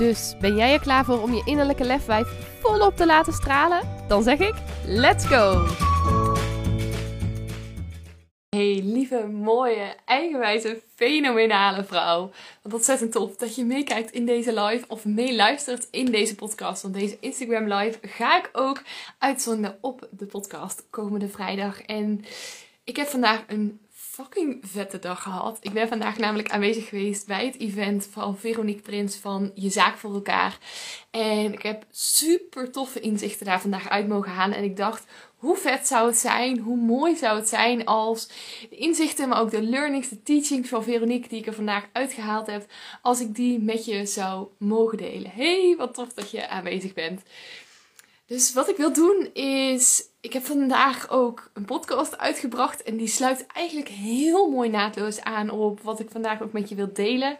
Dus ben jij er klaar voor om je innerlijke lefwijf volop te laten stralen? Dan zeg ik: let's go! Hey, lieve, mooie, eigenwijze, fenomenale vrouw. Wat ontzettend tof dat je meekijkt in deze live of meeluistert in deze podcast. Want deze Instagram live ga ik ook uitzonden op de podcast komende vrijdag. En ik heb vandaag een fucking vette dag gehad. Ik ben vandaag namelijk aanwezig geweest bij het event van Veronique Prins van Je Zaak voor Elkaar. En ik heb super toffe inzichten daar vandaag uit mogen halen. En ik dacht, hoe vet zou het zijn, hoe mooi zou het zijn als de inzichten, maar ook de learnings, de teachings van Veronique die ik er vandaag uitgehaald heb, als ik die met je zou mogen delen. Hey, wat tof dat je aanwezig bent. Dus wat ik wil doen is, ik heb vandaag ook een podcast uitgebracht en die sluit eigenlijk heel mooi naadloos aan op wat ik vandaag ook met je wil delen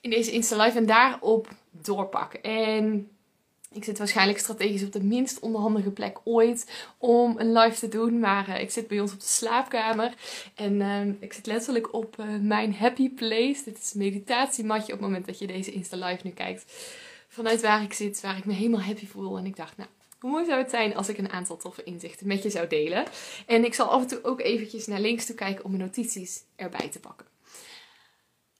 in deze Insta Live en daarop doorpakken. En ik zit waarschijnlijk strategisch op de minst onderhandige plek ooit om een live te doen. Maar uh, ik zit bij ons op de slaapkamer. En uh, ik zit letterlijk op uh, mijn happy place. Dit is een meditatiematje op het moment dat je deze Insta Live nu kijkt. Vanuit waar ik zit, waar ik me helemaal happy voel. En ik dacht, nou, hoe mooi zou het zijn als ik een aantal toffe inzichten met je zou delen. En ik zal af en toe ook eventjes naar links toe kijken om mijn notities erbij te pakken.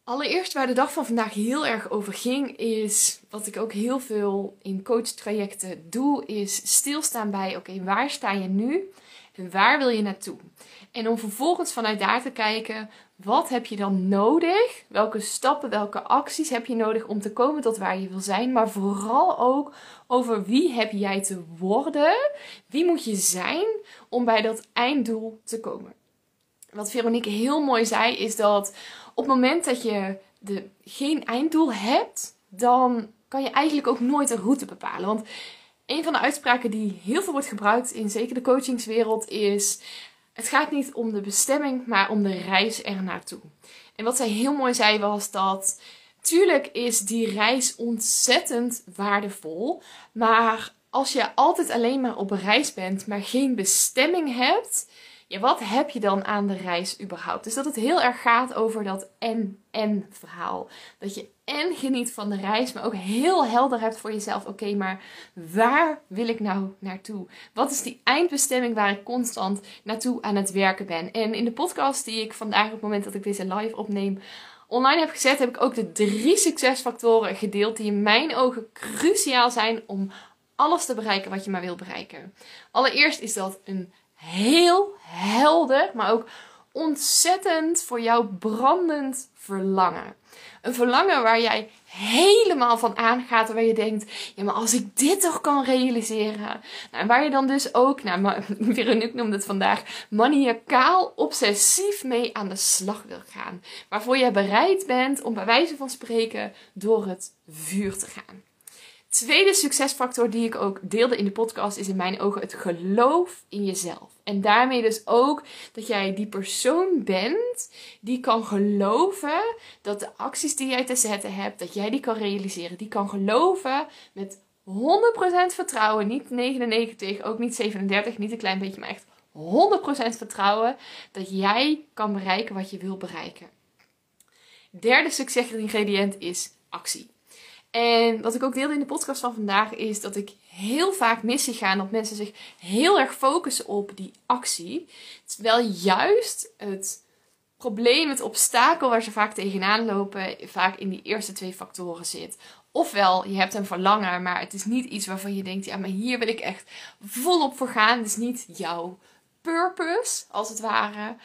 Allereerst waar de dag van vandaag heel erg over ging, is wat ik ook heel veel in coachtrajecten doe, is stilstaan bij: oké, waar sta je nu en waar wil je naartoe? En om vervolgens vanuit daar te kijken, wat heb je dan nodig? Welke stappen, welke acties heb je nodig om te komen tot waar je wil zijn? Maar vooral ook over wie heb jij te worden? Wie moet je zijn om bij dat einddoel te komen? Wat Veronique heel mooi zei, is dat op het moment dat je de, geen einddoel hebt, dan kan je eigenlijk ook nooit een route bepalen. Want een van de uitspraken die heel veel wordt gebruikt in zeker de coachingswereld is: het gaat niet om de bestemming, maar om de reis er naartoe. En wat zij heel mooi zei was dat tuurlijk is die reis ontzettend waardevol, maar als je altijd alleen maar op reis bent, maar geen bestemming hebt, ja, wat heb je dan aan de reis überhaupt? Dus dat het heel erg gaat over dat en-en verhaal. Dat je en geniet van de reis, maar ook heel helder hebt voor jezelf. Oké, maar waar wil ik nou naartoe? Wat is die eindbestemming waar ik constant naartoe aan het werken ben? En in de podcast die ik vandaag op het moment dat ik deze live opneem online heb gezet, heb ik ook de drie succesfactoren gedeeld die in mijn ogen cruciaal zijn om alles te bereiken wat je maar wil bereiken. Allereerst is dat een heel helder, maar ook ontzettend voor jou brandend verlangen. Een verlangen waar jij helemaal van aangaat. Waar je denkt, ja maar als ik dit toch kan realiseren. Nou, waar je dan dus ook, nou Veronique noemde het vandaag, maniacaal obsessief mee aan de slag wil gaan. Waarvoor je bereid bent om bij wijze van spreken door het vuur te gaan. Tweede succesfactor die ik ook deelde in de podcast is in mijn ogen het geloof in jezelf. En daarmee dus ook dat jij die persoon bent die kan geloven dat de acties die jij te zetten hebt, dat jij die kan realiseren. Die kan geloven met 100% vertrouwen, niet 99, ook niet 37, niet een klein beetje, maar echt 100% vertrouwen dat jij kan bereiken wat je wil bereiken. Derde succesingrediënt is actie. En wat ik ook deelde in de podcast van vandaag is dat ik heel vaak mis zie gaan dat mensen zich heel erg focussen op die actie. Terwijl juist het probleem, het obstakel waar ze vaak tegenaan lopen, vaak in die eerste twee factoren zit. Ofwel, je hebt een verlangen, maar het is niet iets waarvan je denkt, ja, maar hier wil ik echt volop voor gaan. Het is niet jouw purpose, als het ware.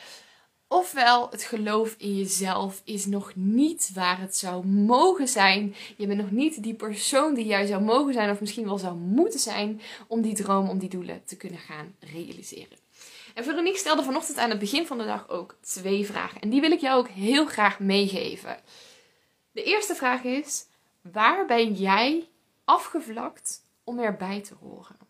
Ofwel, het geloof in jezelf is nog niet waar het zou mogen zijn. Je bent nog niet die persoon die jij zou mogen zijn, of misschien wel zou moeten zijn, om die droom, om die doelen te kunnen gaan realiseren. En Veronique stelde vanochtend aan het begin van de dag ook twee vragen. En die wil ik jou ook heel graag meegeven. De eerste vraag is: waar ben jij afgevlakt om erbij te horen?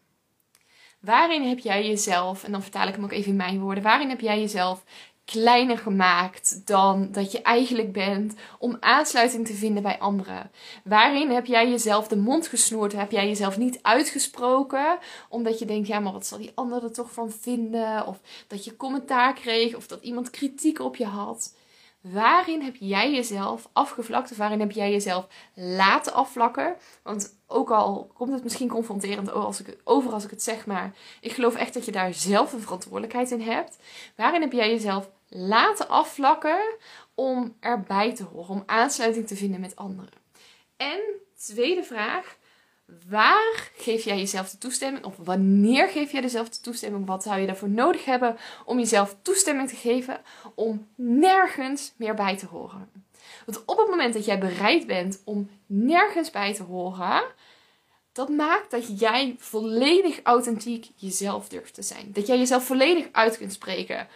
Waarin heb jij jezelf, en dan vertaal ik hem ook even in mijn woorden, waarin heb jij jezelf kleiner gemaakt dan dat je eigenlijk bent om aansluiting te vinden bij anderen? Waarin heb jij jezelf de mond gesnoerd? Heb jij jezelf niet uitgesproken omdat je denkt, ja, maar wat zal die ander er toch van vinden? Of dat je commentaar kreeg of dat iemand kritiek op je had? Waarin heb jij jezelf afgevlakt of waarin heb jij jezelf laten afvlakken? Want ook al komt het misschien confronterend over als ik, over als ik het zeg, maar ik geloof echt dat je daar zelf een verantwoordelijkheid in hebt. Waarin heb jij jezelf laten afvlakken om erbij te horen, om aansluiting te vinden met anderen? En tweede vraag, Waar geef jij jezelf de toestemming? Of wanneer geef jij jezelf de toestemming? Wat zou je daarvoor nodig hebben om jezelf toestemming te geven om nergens meer bij te horen? Want op het moment dat jij bereid bent om nergens bij te horen, dat maakt dat jij volledig authentiek jezelf durft te zijn. Dat jij jezelf volledig uit kunt spreken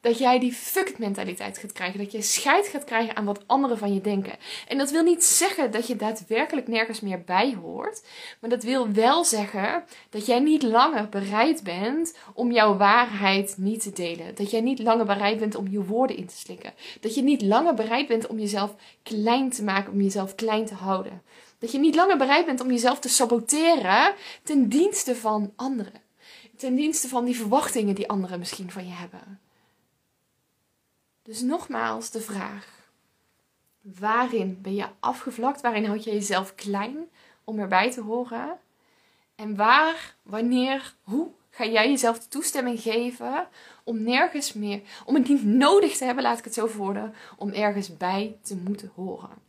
dat jij die fuck mentaliteit gaat krijgen. Dat je scheid gaat krijgen aan wat anderen van je denken. En dat wil niet zeggen dat je daadwerkelijk nergens meer bij hoort. Maar dat wil wel zeggen dat jij niet langer bereid bent om jouw waarheid niet te delen. Dat jij niet langer bereid bent om je woorden in te slikken. Dat je niet langer bereid bent om jezelf klein te maken, om jezelf klein te houden. Dat je niet langer bereid bent om jezelf te saboteren ten dienste van anderen. Ten dienste van die verwachtingen die anderen misschien van je hebben. Dus nogmaals de vraag: waarin ben je afgevlakt? Waarin houd je jezelf klein om erbij te horen? En waar, wanneer, hoe ga jij jezelf de toestemming geven om nergens meer, om het niet nodig te hebben, laat ik het zo worden, om ergens bij te moeten horen?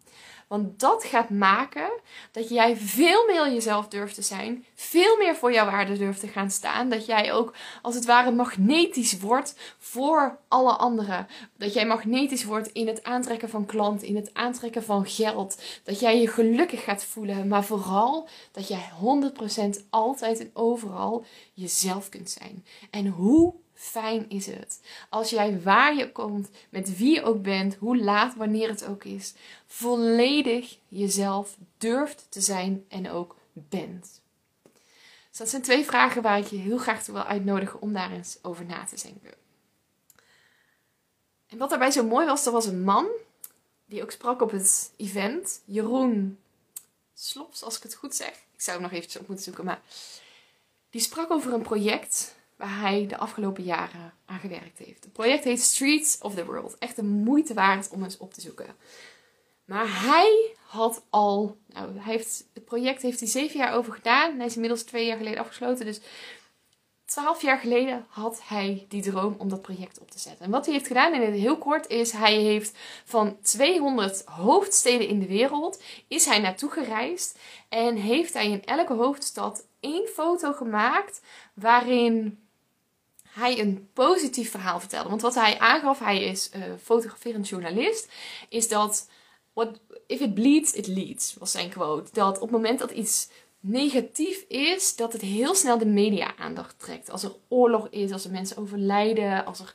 Want dat gaat maken dat jij veel meer jezelf durft te zijn. Veel meer voor jouw waarde durft te gaan staan. Dat jij ook als het ware magnetisch wordt voor alle anderen. Dat jij magnetisch wordt in het aantrekken van klanten, in het aantrekken van geld. Dat jij je gelukkig gaat voelen. Maar vooral dat jij 100% altijd en overal jezelf kunt zijn. En hoe fijn is het als jij waar je komt, met wie je ook bent, hoe laat, wanneer het ook is, volledig jezelf durft te zijn en ook bent. Dus dat zijn twee vragen waar ik je heel graag wil uitnodigen om daar eens over na te denken. En wat daarbij zo mooi was, er was een man die ook sprak op het event. Jeroen Slops, als ik het goed zeg. Ik zou hem nog eventjes op moeten zoeken, maar die sprak over een project waar hij de afgelopen jaren aan gewerkt heeft. Het project heet Streets of the World. Echt een moeite waard om eens op te zoeken. Maar hij had al, nou, hij heeft, het project heeft hij zeven jaar over gedaan. Hij is inmiddels twee jaar geleden afgesloten. Dus twaalf jaar geleden had hij die droom om dat project op te zetten. En wat hij heeft gedaan in het heel kort is, hij heeft van 200 hoofdsteden in de wereld, is hij naartoe gereisd. En heeft hij in elke hoofdstad één foto gemaakt waarin hij een positief verhaal vertelde. Want wat hij aangaf, hij is uh, fotograferend journalist, is dat what, if it bleeds, it leads, was zijn quote. Dat op het moment dat iets negatief is, dat het heel snel de media aandacht trekt. Als er oorlog is, als er mensen overlijden, als er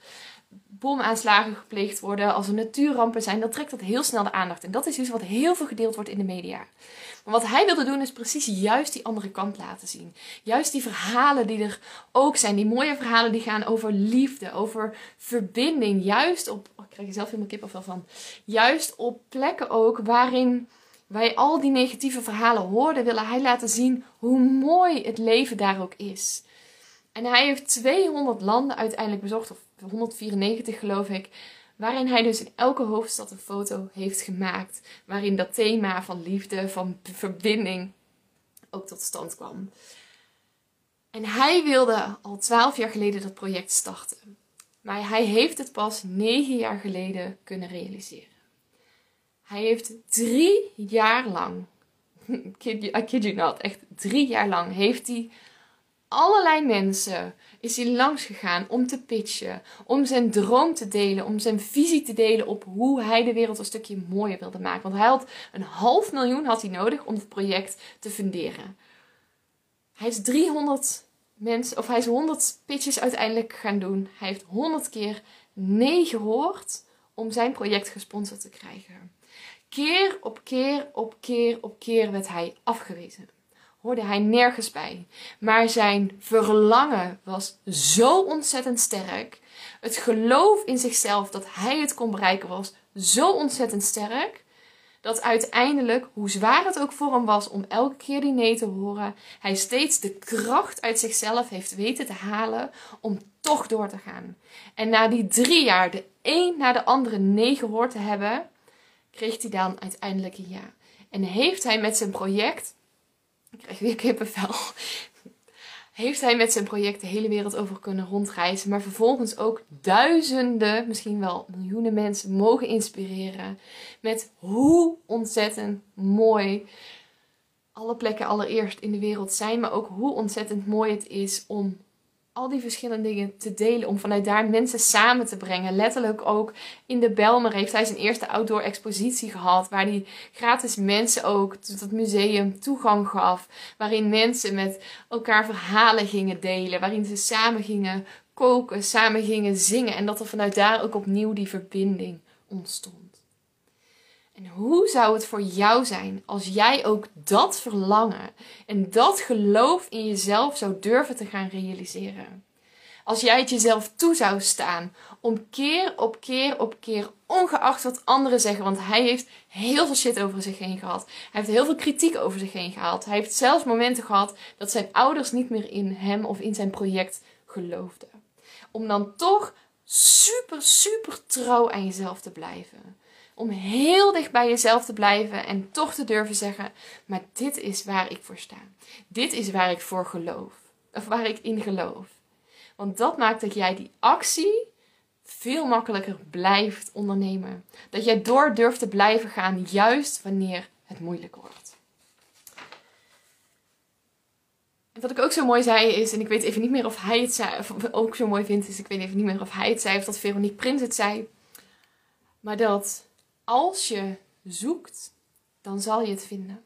bomaanslagen gepleegd worden, als er natuurrampen zijn, dan trekt dat heel snel de aandacht. En dat is dus wat heel veel gedeeld wordt in de media. Maar wat hij wilde doen is precies juist die andere kant laten zien. Juist die verhalen die er ook zijn. Die mooie verhalen die gaan over liefde, over verbinding. Juist op, oh, ik krijg er zelf helemaal kippenvel van. Juist op plekken ook waarin wij al die negatieve verhalen hoorden, willen hij laten zien hoe mooi het leven daar ook is. En hij heeft 200 landen uiteindelijk bezocht, of 194 geloof ik. Waarin hij dus in elke hoofdstad een foto heeft gemaakt. Waarin dat thema van liefde, van verbinding ook tot stand kwam. En hij wilde al 12 jaar geleden dat project starten. Maar hij heeft het pas 9 jaar geleden kunnen realiseren. Hij heeft drie jaar lang, I kid you not, echt drie jaar lang, heeft hij allerlei mensen is hij langs gegaan om te pitchen, om zijn droom te delen, om zijn visie te delen op hoe hij de wereld een stukje mooier wilde maken. Want hij had een half miljoen had hij nodig om het project te funderen. Hij is 300 mensen, of hij is 100 pitches uiteindelijk gaan doen. Hij heeft 100 keer nee gehoord om zijn project gesponsord te krijgen. Keer op keer op keer op keer werd hij afgewezen. Hoorde hij nergens bij. Maar zijn verlangen was zo ontzettend sterk. Het geloof in zichzelf dat hij het kon bereiken was zo ontzettend sterk. Dat uiteindelijk, hoe zwaar het ook voor hem was om elke keer die nee te horen, hij steeds de kracht uit zichzelf heeft weten te halen om toch door te gaan. En na die drie jaar de een na de andere nee gehoord te hebben, kreeg hij dan uiteindelijk een ja. En heeft hij met zijn project, ik krijg weer kippenvel, heeft hij met zijn project de hele wereld over kunnen rondreizen, maar vervolgens ook duizenden, misschien wel miljoenen mensen mogen inspireren met hoe ontzettend mooi alle plekken allereerst in de wereld zijn, maar ook hoe ontzettend mooi het is om al die verschillende dingen te delen. Om vanuit daar mensen samen te brengen. Letterlijk ook in de Belmer heeft hij zijn eerste outdoor expositie gehad. Waar hij gratis mensen ook tot het museum toegang gaf. Waarin mensen met elkaar verhalen gingen delen. Waarin ze samen gingen koken, samen gingen zingen. En dat er vanuit daar ook opnieuw die verbinding ontstond. En hoe zou het voor jou zijn als jij ook dat verlangen en dat geloof in jezelf zou durven te gaan realiseren? Als jij het jezelf toe zou staan om keer op keer op keer, ongeacht wat anderen zeggen, want hij heeft heel veel shit over zich heen gehad. Hij heeft heel veel kritiek over zich heen gehad. Hij heeft zelfs momenten gehad dat zijn ouders niet meer in hem of in zijn project geloofden. Om dan toch super, super trouw aan jezelf te blijven om heel dicht bij jezelf te blijven en toch te durven zeggen: Maar dit is waar ik voor sta. Dit is waar ik voor geloof. Of waar ik in geloof. Want dat maakt dat jij die actie veel makkelijker blijft ondernemen. Dat jij door durft te blijven gaan, juist wanneer het moeilijk wordt. Wat ik ook zo mooi zei is, en ik weet even niet meer of hij het zei, of ook zo mooi vindt, is ik weet even niet meer of hij het zei of dat Veronique Prins het zei. Maar dat als je zoekt, dan zal je het vinden.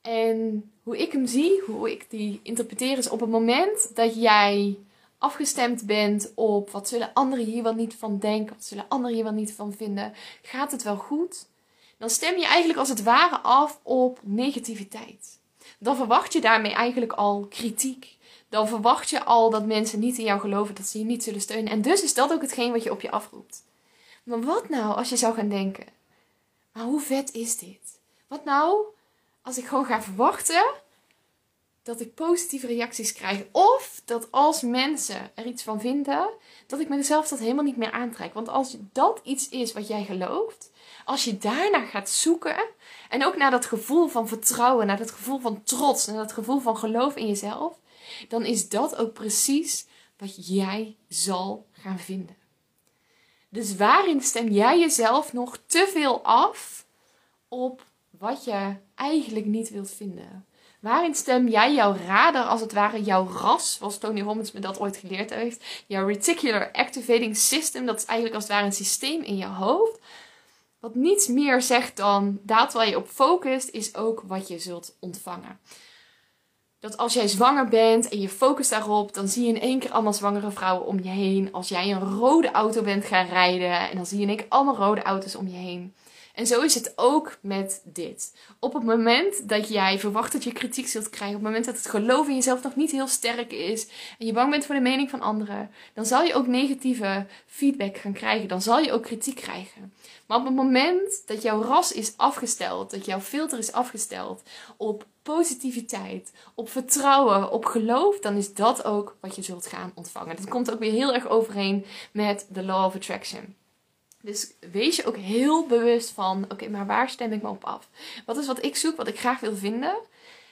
En hoe ik hem zie, hoe ik die interpreteer, is op het moment dat jij afgestemd bent op wat zullen anderen hier wel niet van denken, wat zullen anderen hier wel niet van vinden, gaat het wel goed? Dan stem je eigenlijk als het ware af op negativiteit. Dan verwacht je daarmee eigenlijk al kritiek. Dan verwacht je al dat mensen niet in jou geloven, dat ze je niet zullen steunen. En dus is dat ook hetgeen wat je op je afroept. Maar wat nou als je zou gaan denken? Maar hoe vet is dit? Wat nou als ik gewoon ga verwachten dat ik positieve reacties krijg? Of dat als mensen er iets van vinden, dat ik mezelf dat helemaal niet meer aantrek. Want als dat iets is wat jij gelooft, als je daarna gaat zoeken en ook naar dat gevoel van vertrouwen, naar dat gevoel van trots, naar dat gevoel van geloof in jezelf, dan is dat ook precies wat jij zal gaan vinden. Dus waarin stem jij jezelf nog te veel af op wat je eigenlijk niet wilt vinden? Waarin stem jij jouw radar, als het ware jouw ras, zoals Tony Robbins me dat ooit geleerd heeft, jouw reticular activating system, dat is eigenlijk als het ware een systeem in je hoofd, wat niets meer zegt dan dat waar je op focust, is ook wat je zult ontvangen dat als jij zwanger bent en je focust daarop, dan zie je in één keer allemaal zwangere vrouwen om je heen. Als jij een rode auto bent gaan rijden en dan zie je in één keer allemaal rode auto's om je heen. En zo is het ook met dit. Op het moment dat jij verwacht dat je kritiek zult krijgen, op het moment dat het geloof in jezelf nog niet heel sterk is en je bang bent voor de mening van anderen, dan zal je ook negatieve feedback gaan krijgen. Dan zal je ook kritiek krijgen. Maar op het moment dat jouw ras is afgesteld, dat jouw filter is afgesteld op positiviteit, op vertrouwen, op geloof, dan is dat ook wat je zult gaan ontvangen. Dat komt ook weer heel erg overeen met de law of attraction. Dus wees je ook heel bewust van: oké, maar waar stem ik me op af? Wat is wat ik zoek, wat ik graag wil vinden?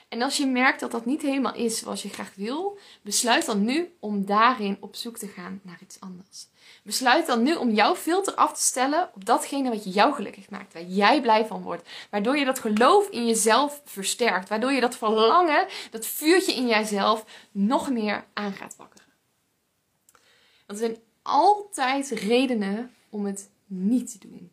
En als je merkt dat dat niet helemaal is zoals je graag wil, besluit dan nu om daarin op zoek te gaan naar iets anders. Besluit dan nu om jouw filter af te stellen op datgene wat jou gelukkig maakt, waar jij blij van wordt. Waardoor je dat geloof in jezelf versterkt. Waardoor je dat verlangen, dat vuurtje in jijzelf, nog meer aan gaat wakkeren. Want er zijn altijd redenen om het niet te doen.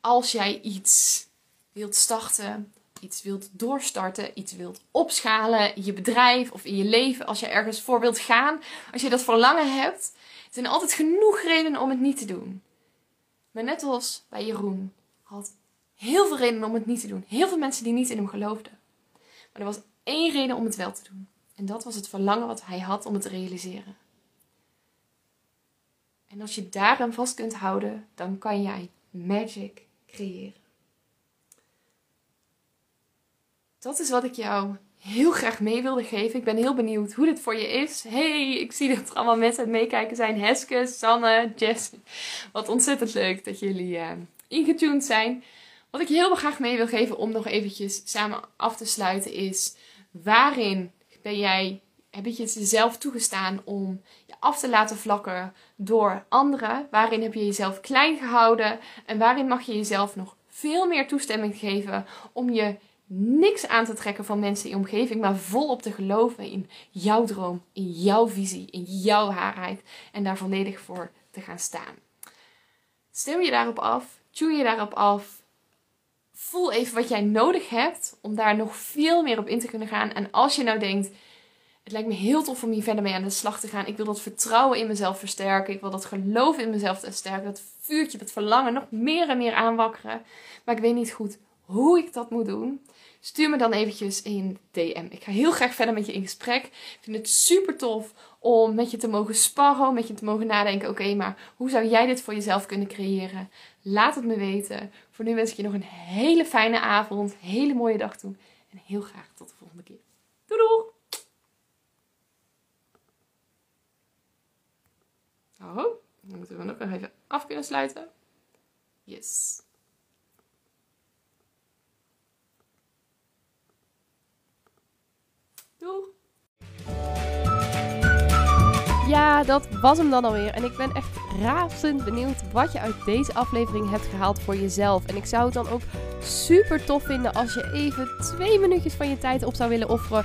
Als jij iets wilt starten, iets wilt doorstarten, iets wilt opschalen in je bedrijf of in je leven, als je ergens voor wilt gaan, als je dat verlangen hebt, zijn altijd genoeg redenen om het niet te doen. Maar net als bij Jeroen had heel veel redenen om het niet te doen. Heel veel mensen die niet in hem geloofden. Maar er was één reden om het wel te doen. En dat was het verlangen wat hij had om het te realiseren. En als je daaraan vast kunt houden, dan kan jij magic creëren. Dat is wat ik jou heel graag mee wilde geven. Ik ben heel benieuwd hoe dit voor je is. Hey, ik zie dat er allemaal mensen aan het meekijken zijn. Heske, Sanne, Jess. Wat ontzettend leuk dat jullie uh, ingetuned zijn. Wat ik heel graag mee wil geven om nog eventjes samen af te sluiten is... Waarin ben jij, heb je het jezelf toegestaan om je af te laten vlakken door anderen? Waarin heb je jezelf klein gehouden? En waarin mag je jezelf nog veel meer toestemming geven om je niks aan te trekken van mensen in je omgeving, maar volop te geloven in jouw droom, in jouw visie, in jouw waarheid en daar volledig voor te gaan staan. Stem je daarop af, tune je daarop af, voel even wat jij nodig hebt om daar nog veel meer op in te kunnen gaan. En als je nou denkt, het lijkt me heel tof om hier verder mee aan de slag te gaan. Ik wil dat vertrouwen in mezelf versterken. Ik wil dat geloof in mezelf versterken. Dat vuurtje, dat verlangen nog meer en meer aanwakkeren. Maar ik weet niet goed hoe ik dat moet doen. Stuur me dan eventjes een DM. Ik ga heel graag verder met je in gesprek. Ik vind het super tof om met je te mogen sparren, met je te mogen nadenken. Oké, maar hoe zou jij dit voor jezelf kunnen creëren? Laat het me weten. Voor nu wens ik je nog een hele fijne avond, hele mooie dag toe. En heel graag tot de volgende keer. Doei! Oh, dan moeten we nog even af kunnen sluiten. Yes. Doei! Ja, dat was hem dan alweer. En ik ben echt razend benieuwd wat je uit deze aflevering hebt gehaald voor jezelf. En ik zou het dan ook super tof vinden als je even twee minuutjes van je tijd op zou willen offeren